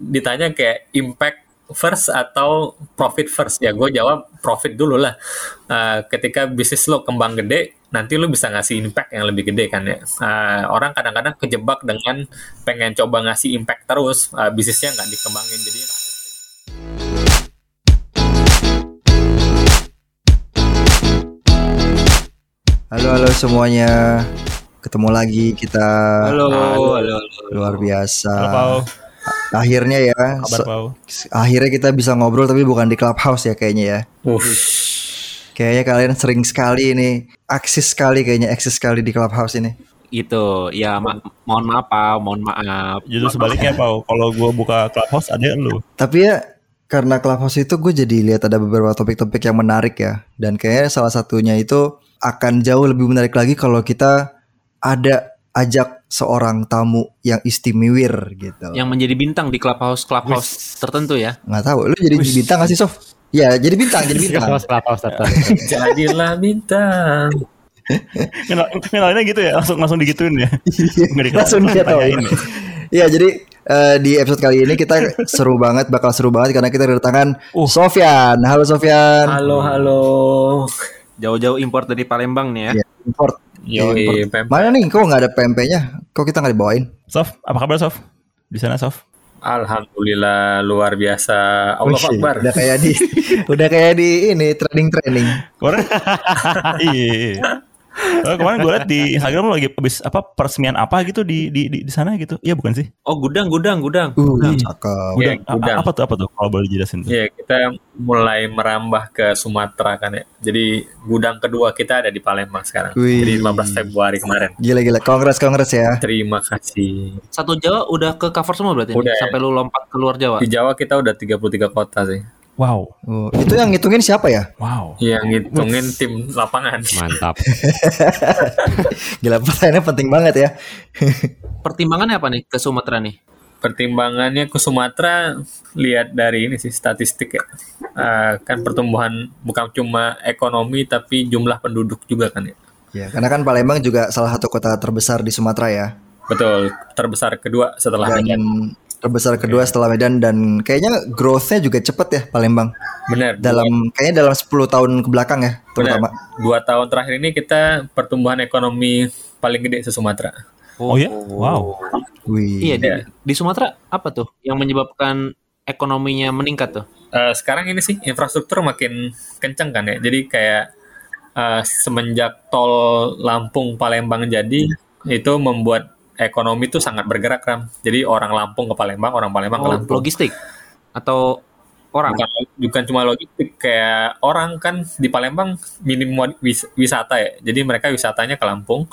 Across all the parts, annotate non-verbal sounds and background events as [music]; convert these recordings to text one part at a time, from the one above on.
ditanya kayak impact first atau profit first. Ya gue jawab profit dulu lah. Uh, ketika bisnis lo kembang gede nanti lo bisa ngasih impact yang lebih gede kan ya. Uh, orang kadang-kadang kejebak dengan pengen coba ngasih impact terus. Uh, bisnisnya nggak dikembangin jadi Halo halo semuanya. Ketemu lagi kita. Halo. Halo, halo, halo. luar biasa. Halo, akhirnya ya Kabar, Pau. akhirnya kita bisa ngobrol tapi bukan di clubhouse ya kayaknya ya. Uh. kayaknya kalian sering sekali ini aksis sekali kayaknya eksis sekali di clubhouse ini. Gitu. Ya ma mohon maaf Pau mohon maaf. Justru sebaliknya Pau. Kalau gue buka clubhouse ada lu. Tapi ya karena clubhouse itu gue jadi lihat ada beberapa topik-topik yang menarik ya. Dan kayaknya salah satunya itu akan jauh lebih menarik lagi kalau kita ada ajak seorang tamu yang istimewir gitu. Yang menjadi bintang di clubhouse clubhouse Wish. tertentu ya? Nggak tahu. Lu jadi Wish. bintang gak sih Sof? Ya jadi bintang, jadi bintang. clubhouse tertentu. [laughs] Jadilah bintang. Kenalinnya gitu ya, langsung langsung digituin ya. langsung digituin. Iya jadi uh, di episode kali ini kita seru banget, bakal seru banget karena kita kedatangan uh. Sofyan. Halo Sofyan. Halo halo. Jauh-jauh import dari Palembang nih ya. ya import. Yo, import. Mana nih kok nggak ada PMP-nya? Kok kita nggak dibawain? Sof, apa kabar Sof? Di sana Sof? Alhamdulillah luar biasa. Allah Ush, Akbar. Udah kayak di [laughs] udah kayak di ini training training. [laughs] iya. Oh, kemarin gue liat di Instagram lo lagi habis apa peresmian apa gitu di di di, di sana gitu. Iya bukan sih? Oh, gudang gudang gudang. Uh, gudang. cakep. Ya, gudang. apa tuh apa tuh kalau boleh jelasin tuh? Iya, kita mulai merambah ke Sumatera kan ya. Jadi gudang kedua kita ada di Palembang sekarang. Wih. Jadi 15 Februari kemarin. Gila gila. Kongres kongres ya. Terima kasih. Satu Jawa udah ke cover semua berarti udah, sampai lu lompat ke luar Jawa. Di Jawa kita udah 33 kota sih. Wow. Oh, itu yang ngitungin siapa ya? Wow. Yang ngitungin tim lapangan. Mantap. [laughs] Gila pertanyaannya penting banget ya. Pertimbangannya apa nih ke Sumatera nih? Pertimbangannya ke Sumatera lihat dari ini sih statistik ya. Uh, kan pertumbuhan bukan cuma ekonomi tapi jumlah penduduk juga kan ya. Ya, karena kan Palembang juga salah satu kota terbesar di Sumatera ya. Betul, terbesar kedua setelah Dan Medan. Terbesar kedua setelah Medan dan kayaknya growth-nya juga cepet ya Palembang. Benar. Dalam kayaknya dalam 10 tahun ke belakang ya terutama. Benar. Dua tahun terakhir ini kita pertumbuhan ekonomi paling gede se Sumatera. Oh, ya? Wow. Wih. Iya, di, di Sumatera apa tuh yang menyebabkan ekonominya meningkat tuh? Uh, sekarang ini sih infrastruktur makin kencang kan ya. Jadi kayak uh, semenjak tol Lampung Palembang jadi itu membuat ekonomi itu sangat bergerak ram. Jadi orang Lampung ke Palembang, orang Palembang oh, ke Lampung. Logistik atau orang? Bukan, bukan cuma logistik, kayak orang kan di Palembang minim wis wisata ya. Jadi mereka wisatanya ke Lampung.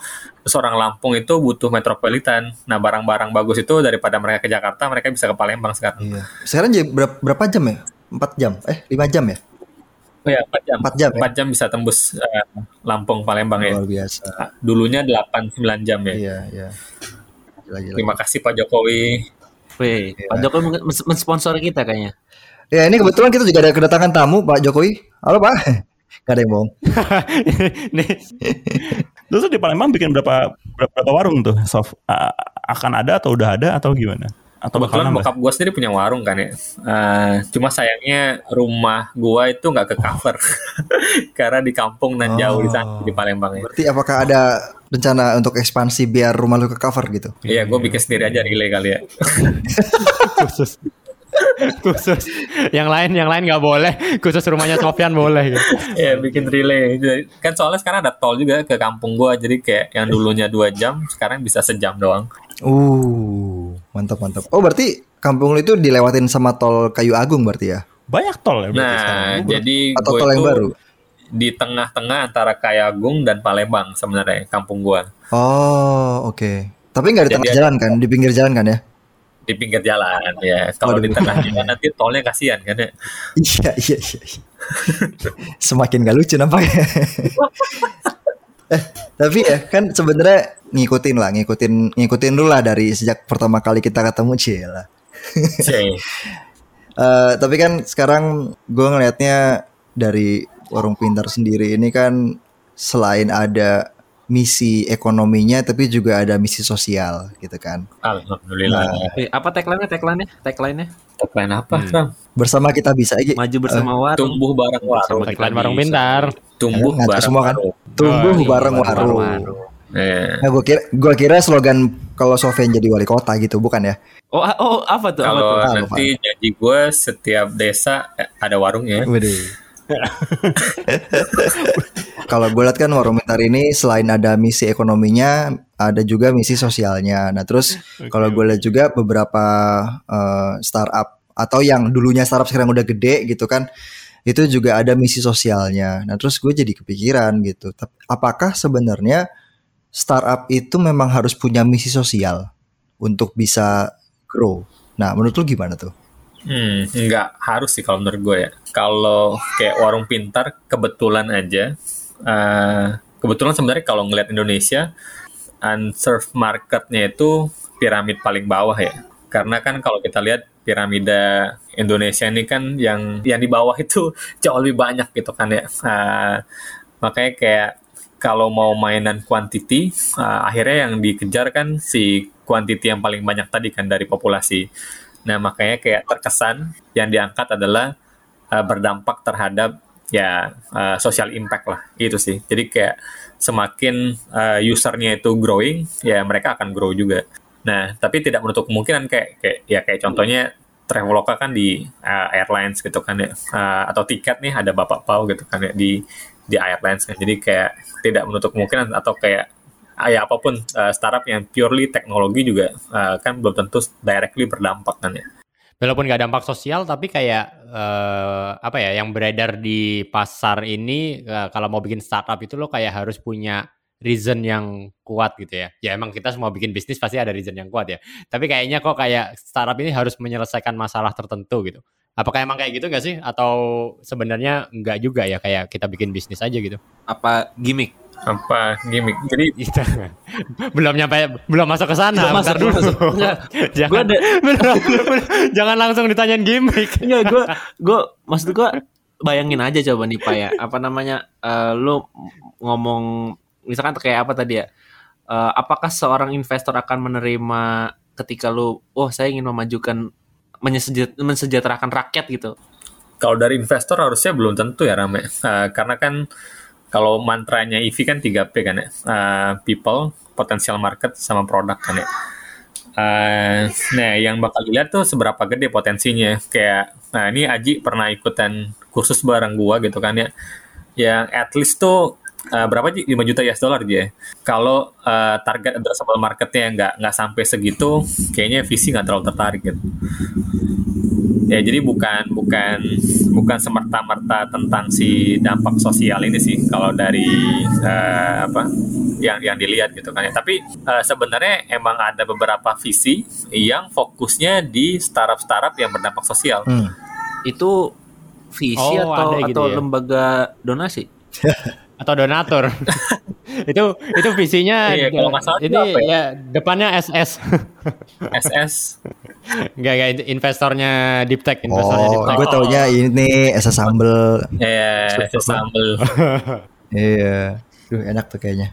Terus orang Lampung itu butuh metropolitan. Nah barang-barang bagus itu daripada mereka ke Jakarta, mereka bisa ke Palembang sekarang. Iya. Sekarang jadi berapa, berapa jam ya? 4 jam? Eh 5 jam ya? Oh ya, 4 jam. 4 jam, 4 jam bisa tembus uh, Lampung Palembang ya. Luar biasa. Dulunya 8 9 jam ya. Iya, iya. Gila, gila. Terima kasih Pak Jokowi. Wih, Iya. Pak Jokowi mensponsori kita kayaknya. Ya, ini kebetulan kita juga ada kedatangan tamu Pak Jokowi. Halo, Pak. [laughs] Gak ada yang bohong. [laughs] Nih. Terus di Palembang bikin berapa berapa, warung tuh, Sof? Akan ada atau udah ada atau gimana? Atau Kebetulan bokap gue sendiri punya warung kan ya. Uh, cuma sayangnya rumah gue itu nggak ke cover [laughs] karena di kampung dan jauh di sana di Palembang ya. Berarti apakah ada rencana untuk ekspansi biar rumah lu ke cover gitu? Iya, gue bikin sendiri aja relay kali ya. [laughs] khusus khusus yang lain yang lain nggak boleh khusus rumahnya Sofyan boleh gitu. Iya bikin relay kan soalnya sekarang ada tol juga ke kampung gue jadi kayak yang dulunya dua jam sekarang bisa sejam doang. Uh mantap mantap. Oh berarti kampung lu itu dilewatin sama tol Kayu Agung berarti ya? Banyak tol ya Nah sekarang. jadi atau tol yang baru? Di tengah-tengah antara Kayagung dan Palembang sebenarnya kampung gue. Oh oke. Okay. Tapi nggak di tengah jalan kan? Di pinggir jalan kan ya? di pinggir jalan ya. Kalau di tengah jalan nanti tolnya kasihan kan ya. [laughs] Iya iya iya. Semakin gak lucu nampaknya. [laughs] eh tapi ya kan sebenarnya ngikutin lah, ngikutin ngikutin dulu lah dari sejak pertama kali kita ketemu Cila. [laughs] uh, tapi kan sekarang gue ngelihatnya dari warung pintar sendiri ini kan selain ada misi ekonominya tapi juga ada misi sosial gitu kan. Alhamdulillah. Eh, apa tagline-nya? Tagline-nya? Tagline-nya? Tagline apa? Hmm. Ram? Bersama kita bisa aja. Maju bersama warung. Tumbuh bareng warung. Tagline warung pintar. Tumbuh Ngaco bareng semua kan? warung. Tumbuh Oh, iya, bareng Bareng warung. warung. Eh, Nah, gue kira gua kira slogan kalau Sofian jadi wali kota gitu, bukan ya? Oh, ah, oh apa tuh? Apa Kalau tuh? Apa, nanti janji gue setiap desa eh, ada warungnya. [laughs] Kalau gue lihat kan warung pintar ini selain ada misi ekonominya, ada juga misi sosialnya. Nah terus kalau gue lihat juga beberapa eh, startup atau yang dulunya startup sekarang udah gede gitu kan, itu juga ada misi sosialnya. Nah terus gue jadi kepikiran gitu, apakah sebenarnya startup itu memang harus punya misi sosial untuk bisa grow? Nah menurut lu gimana tuh? Hmm, nggak harus sih kalau menurut gue ya. Kalau kayak warung pintar, kebetulan aja. eh, kebetulan sebenarnya kalau ngelihat Indonesia, unserved marketnya itu piramid paling bawah ya. Karena kan kalau kita lihat piramida Indonesia ini kan yang yang di bawah itu [laughs] jauh lebih banyak gitu kan ya. Eh, makanya kayak kalau mau mainan quantity, eh, akhirnya yang dikejar kan si quantity yang paling banyak tadi kan dari populasi. Nah, makanya kayak terkesan yang diangkat adalah uh, berdampak terhadap ya uh, social impact lah. Itu sih. Jadi kayak semakin uh, usernya itu growing, ya mereka akan grow juga. Nah, tapi tidak menutup kemungkinan kayak kayak ya kayak contohnya Traveloka kan di uh, airlines gitu kan ya. Uh, atau tiket nih ada Bapak Pau gitu kan ya di di airlines kan. Jadi kayak tidak menutup kemungkinan atau kayak ah, ya apa pun uh, startup yang purely teknologi juga uh, kan belum tentu directly berdampak kan ya. Walaupun nggak dampak sosial, tapi kayak eh, apa ya, yang beredar di pasar ini eh, kalau mau bikin startup itu lo kayak harus punya reason yang kuat gitu ya. Ya emang kita semua bikin bisnis pasti ada reason yang kuat ya. Tapi kayaknya kok kayak startup ini harus menyelesaikan masalah tertentu gitu. Apakah emang kayak gitu nggak sih? Atau sebenarnya nggak juga ya kayak kita bikin bisnis aja gitu? Apa gimmick? Apa gimmick? Jadi [laughs] belum nyampe, belum masuk ke sana. Masuk, dulu. masuk. [laughs] Enggak. jangan, Gua ada- [laughs] belum- jangan langsung ditanyain gimmick. Enggak, gue gue maksud gue bayangin aja coba nih Pak ya. Apa namanya? eh, lu ngomong misalkan kayak apa tadi ya? Eh, apakah seorang investor akan menerima ketika lu oh saya ingin memajukan mensejahterakan rakyat gitu. kalau dari investor harusnya belum tentu ya rame Uh, karena kan kalau mantranya EV kan 3P kan ya Uh, people potential market sama produk kan ya Uh, nah yang bakal dilihat tuh seberapa gede potensinya kayak nah ini Aji pernah ikutan kursus bareng gua gitu kan ya yang at least tuh uh, berapa sih 5 juta US dollar aja ya. Kalau uh, target addressable marketnya nggak nggak sampai segitu, kayaknya VC nggak terlalu tertarik gitu. Ya jadi bukan bukan bukan semerta-merta tentang si dampak sosial ini sih kalau dari uh, apa yang yang dilihat gitu kan ya. Tapi uh, sebenarnya emang ada beberapa visi yang fokusnya di startup-startup yang berdampak sosial. Hmm. Itu visi Oh, atau ada gitu atau ya. lembaga donasi? [laughs] atau donatur. [laughs] itu itu visinya Iya, kalau nggak salah ini apa ya? ya depannya SS. SS Enggak [laughs] enggak investornya Deep Tech, investornya Deep Oh, Tech. gue taunya ini SS sambel. ya SS sambel. [laughs] Iya. Duh, enak tuh kayaknya.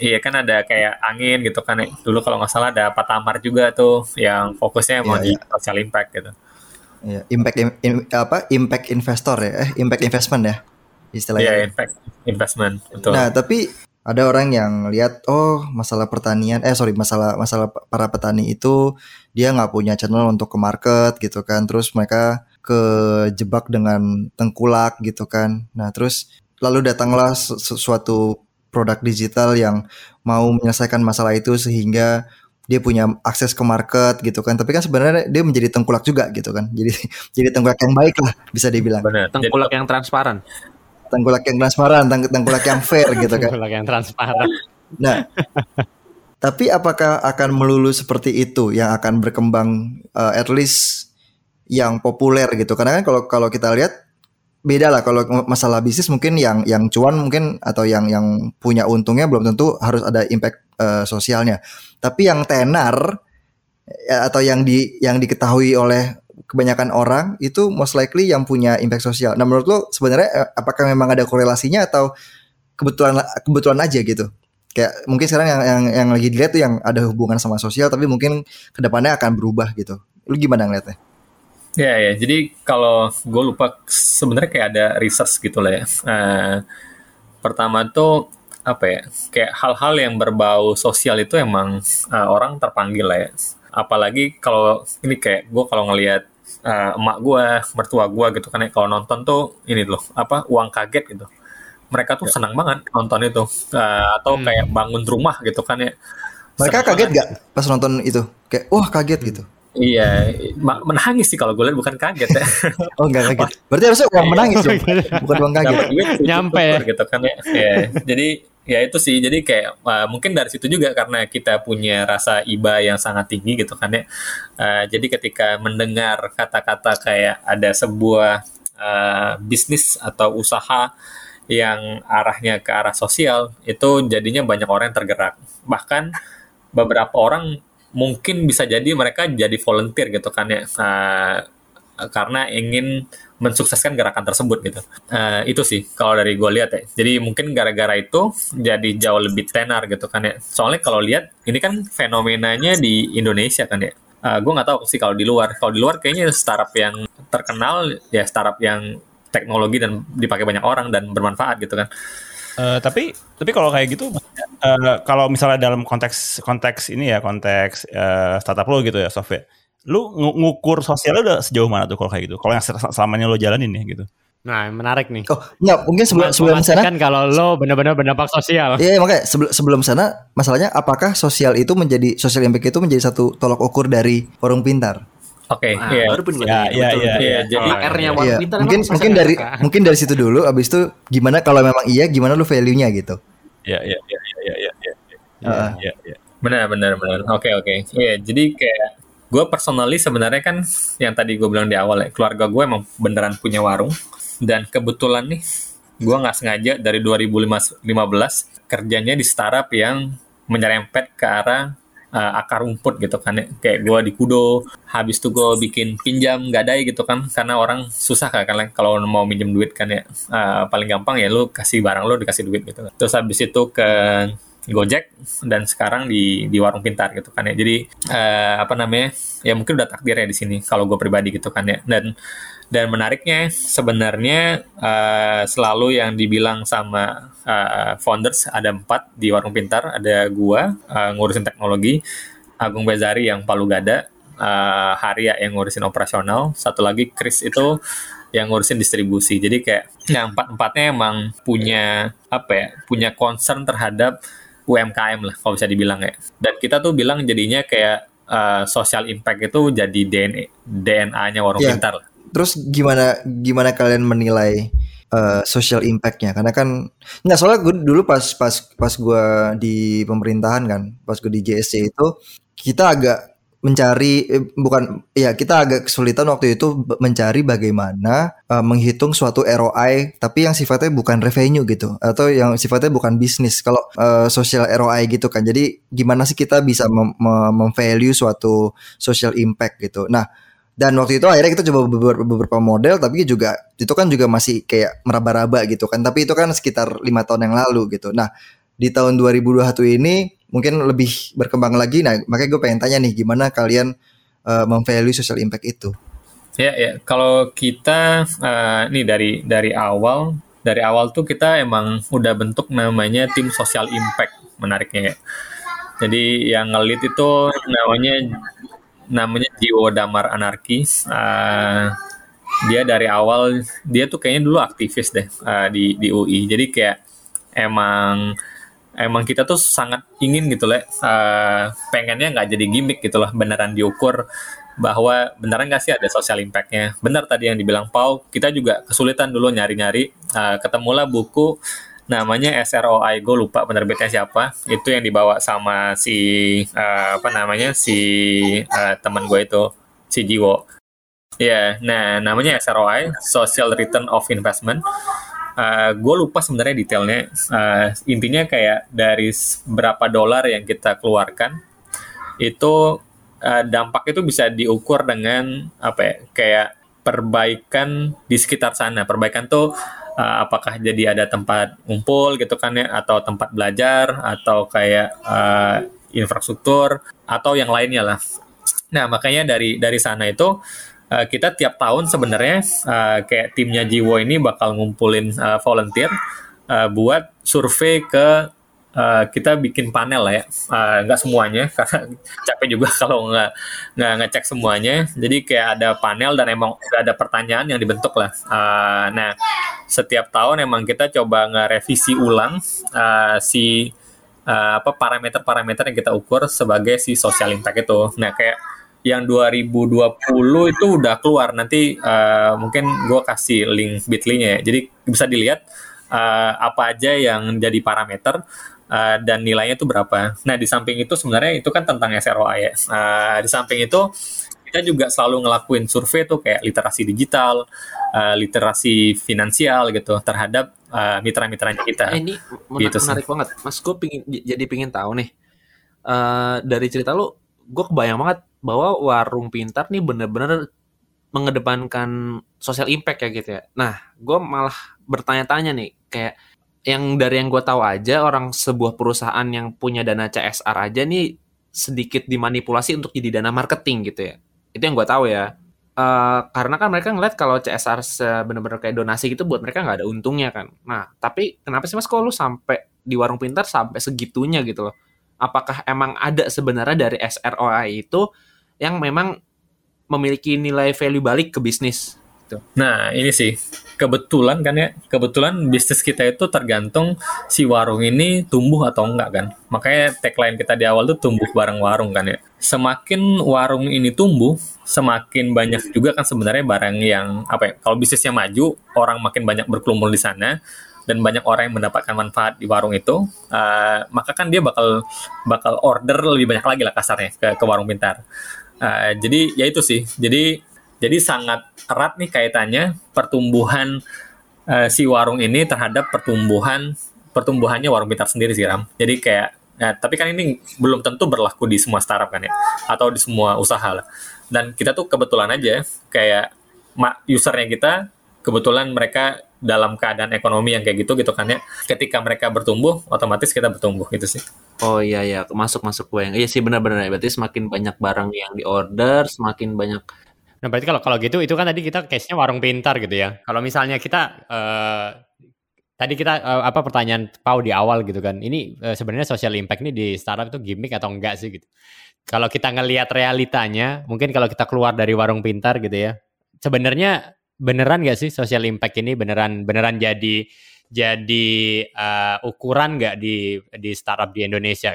Iya kan ada kayak angin gitu kan. Dulu kalau nggak salah ada Patamar juga tuh yang fokusnya mau Iya, di iya. social impact gitu. Iya, impact im- im- apa? Impact investor ya? Eh, impact investment ya istilahnya. Iya, impact investment betul. Nah, tapi ada orang yang lihat oh masalah pertanian eh sorry masalah masalah para petani itu dia nggak punya channel untuk ke market gitu kan terus mereka kejebak dengan tengkulak gitu kan nah terus lalu datanglah su- su- suatu produk digital yang mau menyelesaikan masalah itu sehingga dia punya akses ke market gitu kan tapi kan sebenarnya dia menjadi tengkulak juga gitu kan jadi [laughs] jadi tengkulak yang baik lah bisa dibilang Benar. Jadi, Tengkulak yang transparan. Tengkulak yang transparan teng- tengkulak yang fair gitu kan Itulah yang transparan. Nah, tapi apakah akan melulu seperti itu yang akan berkembang uh, at least yang populer gitu? Karena kan kalau kalau kita lihat beda lah kalau masalah bisnis mungkin yang yang cuan mungkin atau yang yang punya untungnya belum tentu harus ada impact uh, sosialnya. Tapi yang tenar ya, atau yang di yang diketahui oleh kebanyakan orang itu most likely yang punya impact sosial. Nah, menurut lo sebenarnya eh, apakah memang ada korelasinya atau kebetulan kebetulan aja gitu? Kayak mungkin sekarang yang yang yang lagi dilihat tuh yang ada hubungan sama sosial tapi mungkin ke depannya akan berubah gitu. Lu gimana ngeliatnya? Ya ya, jadi kalau gue lupa sebenarnya kayak ada research gitu lah ya. Uh, pertama tuh apa ya, kayak hal-hal yang berbau sosial itu emang uh, orang terpanggil lah ya. Apalagi kalau ini kayak gue kalau ngelihat uh, emak gue, mertua gue gitu kan ya, kalau nonton tuh ini loh, apa uang kaget gitu. Mereka tuh senang banget nonton itu, uh, atau Hmm. kayak bangun rumah gitu kan ya. Mereka Senang kaget banget. gak pas nonton itu? Kayak wah kaget gitu. Iya, ma- menangis sih kalau gue lihat bukan kaget ya. [laughs] Oh enggak kaget. Berarti harusnya uang menangis dong. [laughs] Bukan uang kaget. Nyampe ya. syukur gitu kan ya. Ya, jadi ya itu sih jadi kayak uh, mungkin dari situ juga karena kita punya rasa iba yang sangat tinggi gitu kan ya Uh, jadi ketika mendengar kata-kata kayak ada sebuah uh, bisnis atau usaha yang arahnya ke arah sosial itu jadinya banyak orang yang tergerak bahkan beberapa orang mungkin bisa jadi mereka jadi volunteer gitu kan ya Uh, karena ingin mensukseskan gerakan tersebut gitu. Eh, itu sih kalau dari gue lihat ya. Jadi mungkin gara-gara itu jadi jauh lebih tenar gitu kan ya. Soalnya kalau lihat ini kan fenomenanya di Indonesia kan ya. gue nggak tahu sih kalau di luar. Kalau di luar kayaknya startup yang terkenal ya startup yang teknologi dan dipakai banyak orang dan bermanfaat gitu kan. Eh, tapi tapi kalau kayak gitu eh, kalau misalnya dalam konteks konteks ini ya konteks eh, startup lo gitu ya Sof ya lu ngu- ngukur sosialnya udah sejauh mana tuh kalau kayak gitu kalau yang sel- selamanya lo jalanin ya gitu Nah, menarik nih. Oh, enggak, mungkin sebelum sebelum sana Memastikan kalau lo benar-benar berdampak sosial. Iya makanya sebelum sebelum sana masalahnya apakah sosial itu menjadi sosial impact itu menjadi satu tolak ukur dari warung pintar? Oke, Nah, iya. baru pun gue Ya, iya, betul, iya, iya. Jadi- PR-nya Iya, Warung Iya, Pintar mungkin mungkin dari apa? mungkin dari situ dulu abis itu gimana kalau memang iya gimana lu value-nya gitu. ya ya ya ya ya ya ya Heeh. ya, ya. Benar, benar, benar. Oke, oke. Iya, jadi kayak gue personally sebenarnya kan yang tadi gue bilang di awal ya, keluarga gue emang beneran punya warung dan kebetulan nih gue nggak sengaja dari 2015 kerjanya di startup yang menyerempet ke arah uh, akar rumput gitu kan ya. Kayak gue di Kudo, habis itu gue bikin pinjam gadai gitu kan karena orang susah kan kalau mau minjem duit kan ya uh, paling gampang ya lu kasih barang lu dikasih duit gitu. Terus habis itu ke Gojek dan sekarang di di warung pintar gitu kan ya. Jadi eh, apa namanya? Ya mungkin udah takdirnya di sini kalau gue pribadi gitu kan ya. Dan dan menariknya sebenarnya eh, selalu yang dibilang sama eh, founders ada empat di warung pintar. Ada gua eh, ngurusin teknologi, Agung Bezari yang Palu Gada, eh, Haria yang ngurusin operasional, satu lagi Chris itu yang ngurusin distribusi. Jadi kayak yang empat empatnya emang punya apa ya? Punya concern terhadap UMKM lah kalau bisa dibilang ya. Dan kita tuh bilang jadinya kayak uh, social impact itu jadi DNA DNA-nya warung Iya. pintar lah. Terus gimana gimana kalian menilai eh, social impact-nya? Karena kan nggak soalnya gue dulu pas pas pas gue di pemerintahan kan, pas gue di JSC itu kita agak mencari eh, bukan ya kita agak kesulitan waktu itu mencari bagaimana eh, menghitung suatu ROI tapi yang sifatnya bukan revenue gitu atau yang sifatnya bukan bisnis kalau eh, social ROI gitu kan jadi gimana sih kita bisa mem- mem- memvalue suatu social impact gitu nah dan waktu itu akhirnya kita coba beberapa, model tapi juga itu kan juga masih kayak meraba-raba gitu kan tapi itu kan sekitar lima tahun yang lalu gitu nah di tahun 2021 ini mungkin lebih berkembang lagi nah makanya gue pengen tanya nih gimana kalian uh, memvalue social impact itu Ya, ya. Kalau kita uh, nih dari dari awal, dari awal tuh kita emang udah bentuk namanya tim social impact menariknya ya. Jadi yang ngelit itu namanya namanya Jiwo Damar Anarki. Uh, dia dari awal dia tuh kayaknya dulu aktivis deh uh, di di UI. Jadi kayak emang emang kita tuh sangat ingin gitu lah uh, pengennya nggak jadi gimmick gitu lah beneran diukur bahwa beneran nggak sih ada social impact-nya benar tadi yang dibilang Pau kita juga kesulitan dulu nyari-nyari uh, ketemulah buku namanya SROI gue lupa penerbitnya siapa itu yang dibawa sama si uh, apa namanya si uh, teman gue itu si Jiwo ya nah namanya SROI Social Return of Investment Uh, gue lupa sebenarnya detailnya. Uh, intinya kayak dari berapa dolar yang kita keluarkan itu uh, dampak itu bisa diukur dengan apa ya? Kayak perbaikan di sekitar sana. Perbaikan tuh uh, apakah jadi ada tempat ngumpul gitu kan ya atau tempat belajar atau kayak uh, infrastruktur atau yang lainnya lah. Nah, makanya dari dari sana itu uh, kita tiap tahun sebenarnya uh, kayak timnya Jiwo ini bakal ngumpulin uh, volunteer uh, buat survei ke uh, kita bikin panel lah ya. Uh, semuanya [laughs] karena capek juga [laughs] kalau nggak nggak ngecek semuanya. Jadi kayak ada panel dan emang udah ada pertanyaan yang dibentuk lah. Uh, nah setiap tahun emang kita coba nge-revisi ulang uh, si uh, apa parameter-parameter yang kita ukur sebagai si social impact itu. Nah kayak yang 2020 itu udah keluar. Nanti uh, mungkin gue kasih link bitly-nya ya. Jadi bisa dilihat uh, apa aja yang jadi parameter uh, dan nilainya itu berapa. Nah di samping itu sebenarnya itu kan tentang SROI ya. Uh, di samping itu kita juga selalu ngelakuin survei tuh kayak literasi digital, uh, literasi finansial gitu terhadap uh, mitra-mitranya kita. Eh, ini menarik, gitu menarik banget, Mas. Gue pingin jadi pingin tahu nih uh, dari cerita lu, gue kebayang banget bahwa warung pintar nih bener-bener mengedepankan social impact ya gitu ya. Nah, gue malah bertanya-tanya nih, kayak yang dari yang gue tahu aja orang sebuah perusahaan yang punya dana CSR aja nih sedikit dimanipulasi untuk jadi dana marketing gitu ya. Itu yang gue tahu ya. Uh, karena kan mereka ngeliat kalau CSR bener-bener kayak donasi gitu buat mereka nggak ada untungnya kan. Nah tapi kenapa sih mas kok lu sampai di warung pintar sampai segitunya gitu loh? Apakah emang ada sebenarnya dari SROI itu yang memang memiliki nilai value balik ke bisnis? Gitu. Nah, ini sih kebetulan kan ya, kebetulan bisnis kita itu tergantung si warung ini tumbuh atau enggak kan. Makanya tagline kita di awal tuh tumbuh bareng warung kan ya. Semakin warung ini tumbuh, semakin banyak juga kan sebenarnya barang yang apa ya? Kalau bisnisnya maju, orang makin banyak berkelumpul di sana dan banyak orang yang mendapatkan manfaat di warung itu, uh, maka kan dia bakal bakal order lebih banyak lagi lah kasarnya ke, ke warung pintar. Uh, jadi ya itu sih. Jadi jadi sangat erat nih kaitannya pertumbuhan uh, si warung ini terhadap pertumbuhan pertumbuhannya warung pintar sendiri sih Ram. Jadi kayak Nah, tapi kan ini belum tentu berlaku di semua startup kan ya, atau di semua usaha lah. Dan kita tuh kebetulan aja kayak usernya kita kebetulan mereka dalam keadaan ekonomi yang kayak gitu gitu kan ya. Ketika mereka bertumbuh, otomatis kita bertumbuh gitu sih. Oh iya iya, masuk masuk gue yang iya sih benar-benar ya. Berarti semakin banyak barang yang di order, semakin banyak Nah, berarti kalau kalau gitu itu kan tadi kita case-nya warung pintar gitu ya. Kalau misalnya kita uh, tadi kita uh, apa pertanyaan Pau di awal gitu kan. Ini uh, sebenarnya social impact ini di startup itu gimmick atau enggak sih gitu. Kalau kita ngelihat realitanya, mungkin kalau kita keluar dari warung pintar gitu ya. Sebenarnya beneran gak sih social impact ini beneran beneran jadi jadi uh, ukuran nggak di di startup di Indonesia?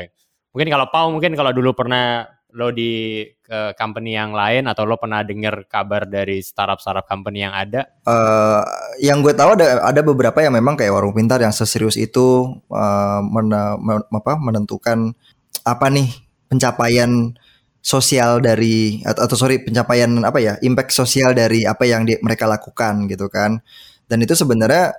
Mungkin kalau Pau mungkin kalau dulu pernah lo di ke company yang lain atau lo pernah dengar kabar dari startup-startup company yang ada? Uh, yang gue tahu ada ada beberapa yang memang kayak warung pintar yang seserius itu uh, men, men, apa, menentukan apa nih pencapaian sosial dari atau, atau sorry pencapaian apa ya impact sosial dari apa yang di, mereka lakukan gitu kan dan itu sebenarnya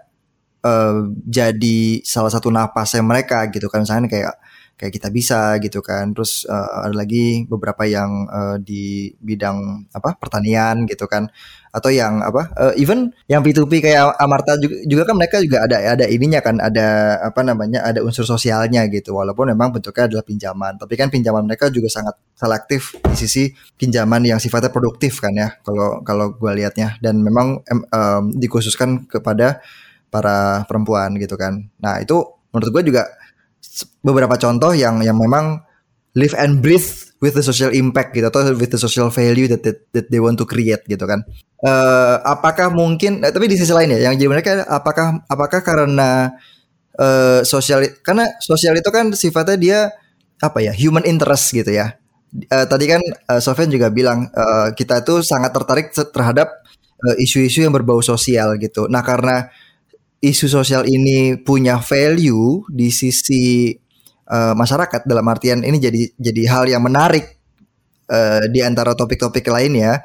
uh, jadi salah satu napasnya mereka gitu kan misalnya kayak kayak kita bisa gitu kan. Terus uh, ada lagi beberapa yang uh, di bidang apa pertanian gitu kan. Atau yang apa uh, even yang P2P kayak Amarta juga, juga kan mereka juga ada ada ininya kan ada apa namanya ada unsur sosialnya gitu walaupun memang bentuknya adalah pinjaman tapi kan pinjaman mereka juga sangat selektif di sisi pinjaman yang sifatnya produktif kan ya kalau kalau gue lihatnya dan memang um, dikhususkan kepada para perempuan gitu kan nah itu menurut gue juga beberapa contoh yang yang memang live and breathe with the social impact gitu atau with the social value that that, that they want to create gitu kan. Uh, apakah mungkin eh, tapi di sisi lain ya yang jadi mereka apakah apakah karena uh, sosial karena sosial itu kan sifatnya dia apa ya human interest gitu ya. Uh, tadi kan uh, Sofian juga bilang uh, kita tuh sangat tertarik terhadap isu-isu uh, yang berbau sosial gitu. Nah karena isu sosial ini punya value di sisi uh, masyarakat dalam artian ini jadi jadi hal yang menarik uh, di antara topik-topik lainnya.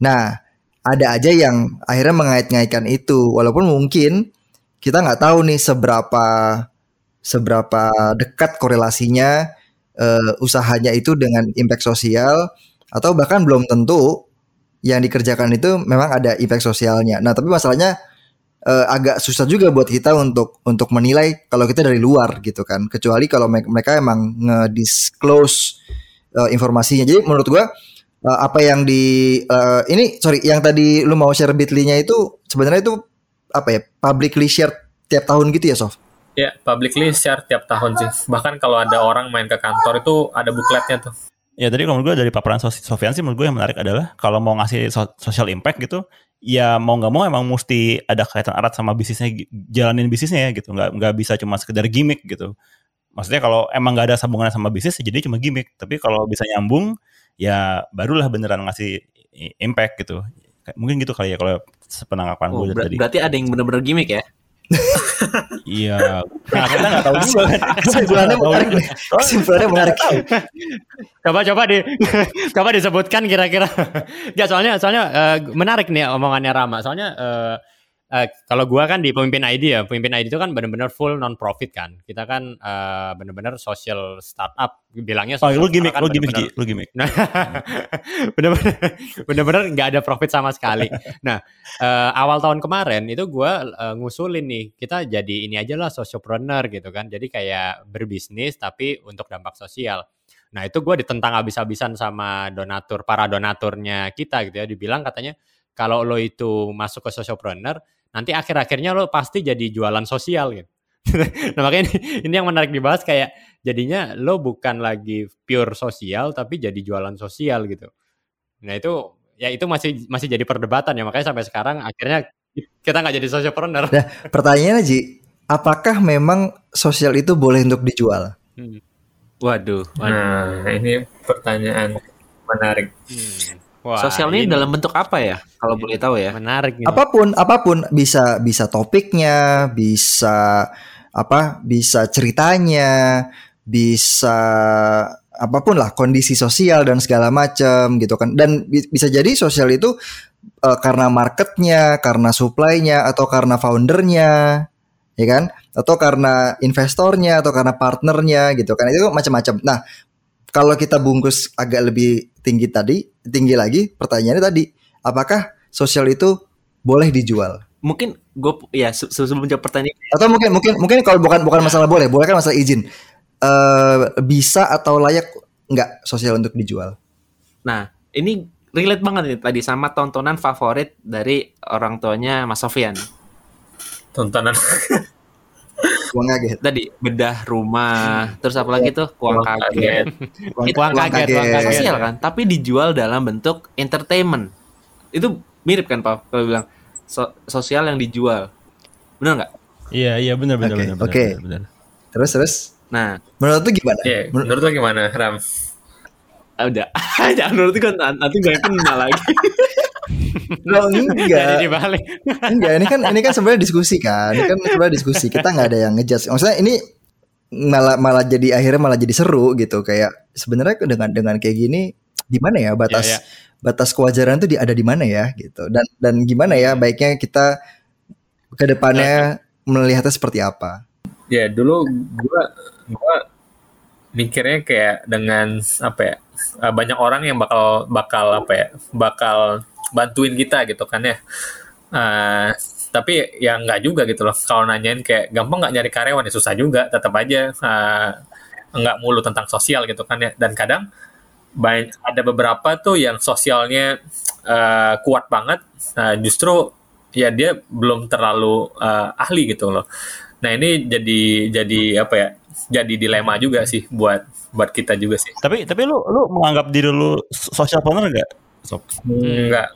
Nah, ada aja yang akhirnya mengait-ngaitkan itu walaupun mungkin kita nggak tahu nih seberapa seberapa dekat korelasinya uh, usahanya itu dengan impact sosial atau bahkan belum tentu yang dikerjakan itu memang ada impact sosialnya. Nah, tapi masalahnya eh, agak susah juga buat kita untuk untuk menilai kalau kita dari luar gitu kan. Kecuali kalau me- mereka emang nge-disclose eh, informasinya. Jadi menurut gua eh, apa yang di eh, ini sorry yang tadi lu mau share bitly-nya itu sebenarnya itu apa ya publicly share tiap tahun gitu ya Sof? Ya, publicly share tiap tahun sih. Bahkan kalau ada orang main ke kantor itu ada bukletnya tuh. Ya tadi kalau menurut gue dari paparan Sofian sih menurut gue yang menarik adalah kalau mau ngasih so- social impact gitu ya mau nggak mau emang mesti ada kaitan erat sama bisnisnya jalanin bisnisnya ya gitu. Nggak nggak bisa cuma sekedar gimmick gitu. Maksudnya kalau emang nggak ada sambungan sama bisnis ya jadi cuma gimmick. Tapi kalau bisa nyambung ya barulah beneran ngasih impact gitu. Mungkin gitu kali ya kalau sepenangkapan Oh, gue ber- tadi. berarti ada yang bener-bener gimmick ya? Iya nah, kita nggak tahu juga kan Kesimpulannya menarik. Kesimpulannya menarik. Coba coba di [laughs] coba disebutkan kira-kira. [laughs] ya soalnya soalnya eh, menarik nih omongannya Rama. Soalnya eh, eh, kalau gua kan di pemimpin ID ya, pemimpin ID itu kan benar-benar full non profit kan. Kita kan eh, benar-benar social startup bilangnya oh social lu gimmick startup lu gimmick benar-benar- Ji, lu gimmick Nah, [laughs] bener-bener bener-bener nggak ada profit sama sekali. Nah, eh, awal tahun kemarin itu gua eh, ngusulin nih, kita jadi ini aja lah sociopreneur gitu kan. Jadi kayak berbisnis tapi untuk dampak sosial. Nah, itu gua ditentang habis-habisan sama donatur, para donaturnya kita gitu ya. Dibilang katanya kalau lo itu masuk ke sociopreneur, nanti akhir-akhirnya lo pasti jadi jualan sosial gitu. [laughs] nah makanya ini, ini yang menarik dibahas kayak jadinya lo bukan lagi pure sosial tapi jadi jualan sosial gitu. Nah itu ya itu masih masih jadi perdebatan ya makanya sampai sekarang akhirnya kita nggak jadi sociopreneur. Pertanyaannya Ji, apakah memang sosial itu boleh untuk dijual? Hmm. Waduh. waduh. Nah, ini pertanyaan menarik. Hmm. Wah, Sosial ini ini dalam bentuk apa ya? Kalau boleh tahu ya. menarik nih. Apa pun, apa pun bisa bisa topiknya, bisa apa? Bisa ceritanya, bisa apa pun lah kondisi sosial dan segala macam gitu kan. Dan bi- bisa jadi sosial itu eh, karena marketnya, karena supply-nya atau karena foundernya, ya kan? Atau karena investornya atau karena partnernya gitu kan. Itu macam-macam. Nah, kalau kita bungkus agak lebih tinggi tadi, tinggi lagi, pertanyaannya tadi, apakah sosial itu boleh dijual? Mungkin gue ya se- sebelum jawab pertanyaan Atau mungkin mungkin mungkin kalau bukan bukan masalah boleh, boleh kan masalah izin. Eh bisa atau layak nggak sosial untuk dijual? Nah, ini relate banget nih tadi sama tontonan favorit dari orang tuanya Mas Sofian. Tontonan [laughs] Uang kaget. Tadi bedah rumah, terus apa lagi tuh? Uang kaget. Uang, kaget, uang kaget. Sosial kan, tapi dijual dalam bentuk entertainment. Itu mirip kan Pak kalau bilang so- sosial yang dijual. Benar nggak? iya iya benar benar Oke, benar benar, oke. benar, benar. Terus terus Nah, menurut tuh gimana? Iya, Menur- menurut lo gimana, Ram? ah, udah. [laughs] Jangan menurut gue nanti gue yang kena lagi. Loh, [laughs] Jadi enggak. dibalik. [laughs] enggak, ini kan ini kan sebenarnya diskusi kan. Ini kan sebenarnya diskusi. Kita nggak ada yang ngejudge. Maksudnya ini malah malah jadi akhirnya malah jadi seru gitu kayak sebenarnya dengan dengan kayak gini di mana ya batas Iya, batas kewajaran tuh di, ada di mana ya gitu dan dan gimana ya baiknya kita ke depannya melihatnya seperti apa Ya dulu gua gua mikirnya kayak dengan apa ya banyak orang yang bakal bakal apa ya bakal bantuin kita gitu kan ya. Eh, tapi ya nggak juga gitu loh. Kalau nanyain kayak gampang nggak nyari karyawan ya susah juga. Tetap aja eh, nggak mulu tentang sosial gitu kan ya. Dan kadang ada beberapa tuh yang sosialnya eh, kuat banget. Nah, justru ya dia belum terlalu eh, ahli gitu loh. Nah ini jadi jadi apa ya? Jadi dilema juga sih buat buat kita juga sih. tapi tapi lu lu menganggap diri lu social planner enggak sob Enggak.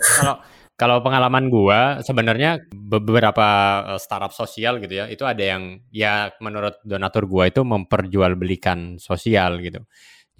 Kalau kalau pengalaman gua sebenarnya beberapa eh, startup sosial gitu ya, itu ada yang ya menurut donatur gua itu memperjualbelikan sosial gitu.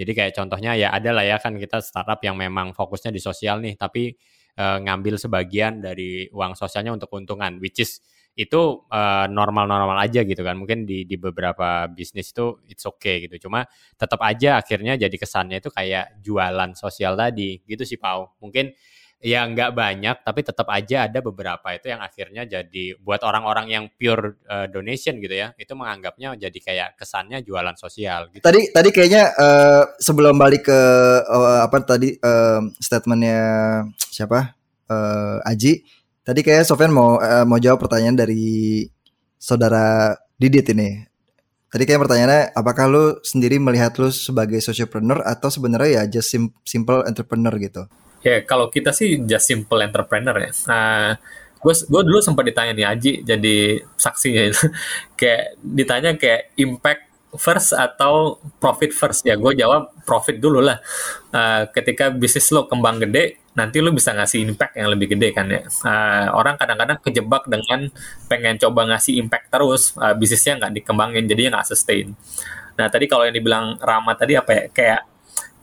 Jadi kayak contohnya ya ada lah ya kan kita startup yang memang fokusnya di sosial nih, tapi eh, ngambil sebagian dari uang sosialnya untuk keuntungan, which is itu eh, normal-normal aja gitu kan. Mungkin di di beberapa bisnis itu it's okay gitu. Cuma tetap aja akhirnya jadi kesannya itu kayak jualan sosial tadi gitu sih Pau. Mungkin ya nggak banyak tapi tetap aja ada beberapa itu yang akhirnya jadi buat orang-orang yang pure eh, donation gitu ya itu menganggapnya jadi kayak kesannya jualan sosial gitu. tadi tadi kayaknya eh, sebelum balik ke eh, apa tadi eh, statementnya siapa Eh, Aji Tadi kayak Sofian mau eh, mau jawab pertanyaan dari saudara Didit ini. Tadi kayak pertanyaannya, apakah lu sendiri melihat lu sebagai sociopreneur atau sebenarnya ya just sim- simple entrepreneur gitu? Ya kalau kita sih just simple entrepreneur ya. Nah, gue gue dulu sempat ditanya nih Aji jadi saksinya itu [laughs] kayak ditanya kayak impact first atau profit first ya gue jawab profit dulu lah Uh, ketika bisnis lo kembang gede nanti lo bisa ngasih impact yang lebih gede kan ya. Uh, orang kadang-kadang kejebak dengan pengen coba ngasih impact terus uh, bisnisnya nggak dikembangin jadinya nggak sustain. Nah tadi kalau yang dibilang Rama tadi apa ya? Kayak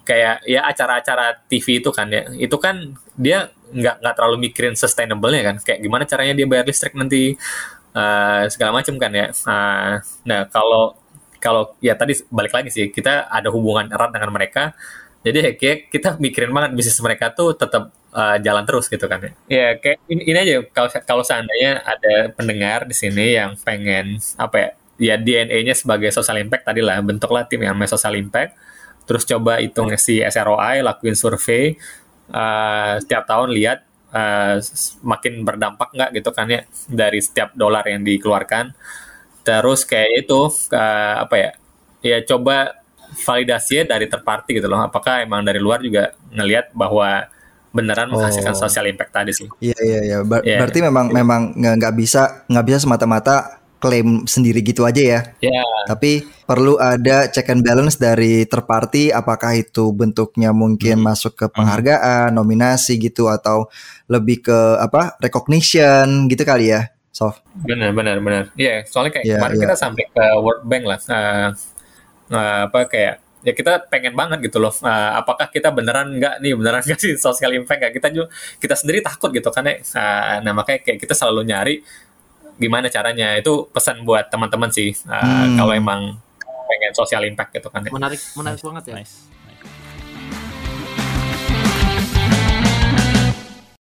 kayak ya acara-acara TV itu kan ya. Itu kan dia nggak nggak terlalu mikirin sustainable-nya kan. Kayak gimana caranya dia bayar listrik nanti uh, segala macam kan ya. Uh, nah kalau kalau ya tadi balik lagi sih kita ada hubungan erat dengan mereka jadi ya kayak kita mikirin banget bisnis mereka tuh tetap uh, jalan terus gitu kan ya. Ya kayak ini, ini aja kalau kalau seandainya ada pendengar di sini yang pengen apa ya ya DNA-nya sebagai social impact tadi lah bentuklah tim yang namanya social impact terus coba hitung si SROI lakuin survei uh, setiap tahun lihat uh, makin berdampak nggak gitu kan ya dari setiap dolar yang dikeluarkan. Terus kayak itu uh, apa ya ya coba validasinya dari third party gitu loh apakah emang dari luar juga ngelihat bahwa beneran menghasilkan Oh. social impact tadi sih Iya iya iya. Ber- Iya. Berarti memang memang nggak bisa nggak bisa semata-mata klaim sendiri gitu aja ya. ya Tapi perlu ada check and balance dari third party apakah itu bentuknya mungkin Hmm. masuk ke penghargaan, nominasi gitu atau lebih ke apa? recognition gitu kali ya. Sof. benar benar benar iya soalnya kayak Iya, kemarin iya. kita sampai ke World Bank lah uh, uh, apa kayak ya kita pengen banget gitu loh. Uh, apakah kita beneran nggak nih? Beneran nggak sih social impact nggak? Kita juga kita sendiri takut gitu kan ya Uh, nah makanya kayak kita selalu nyari gimana caranya. Itu pesan buat teman-teman sih. Uh, Hmm. kalau emang pengen social impact gitu kan ya Menarik menarik banget ya. Nice.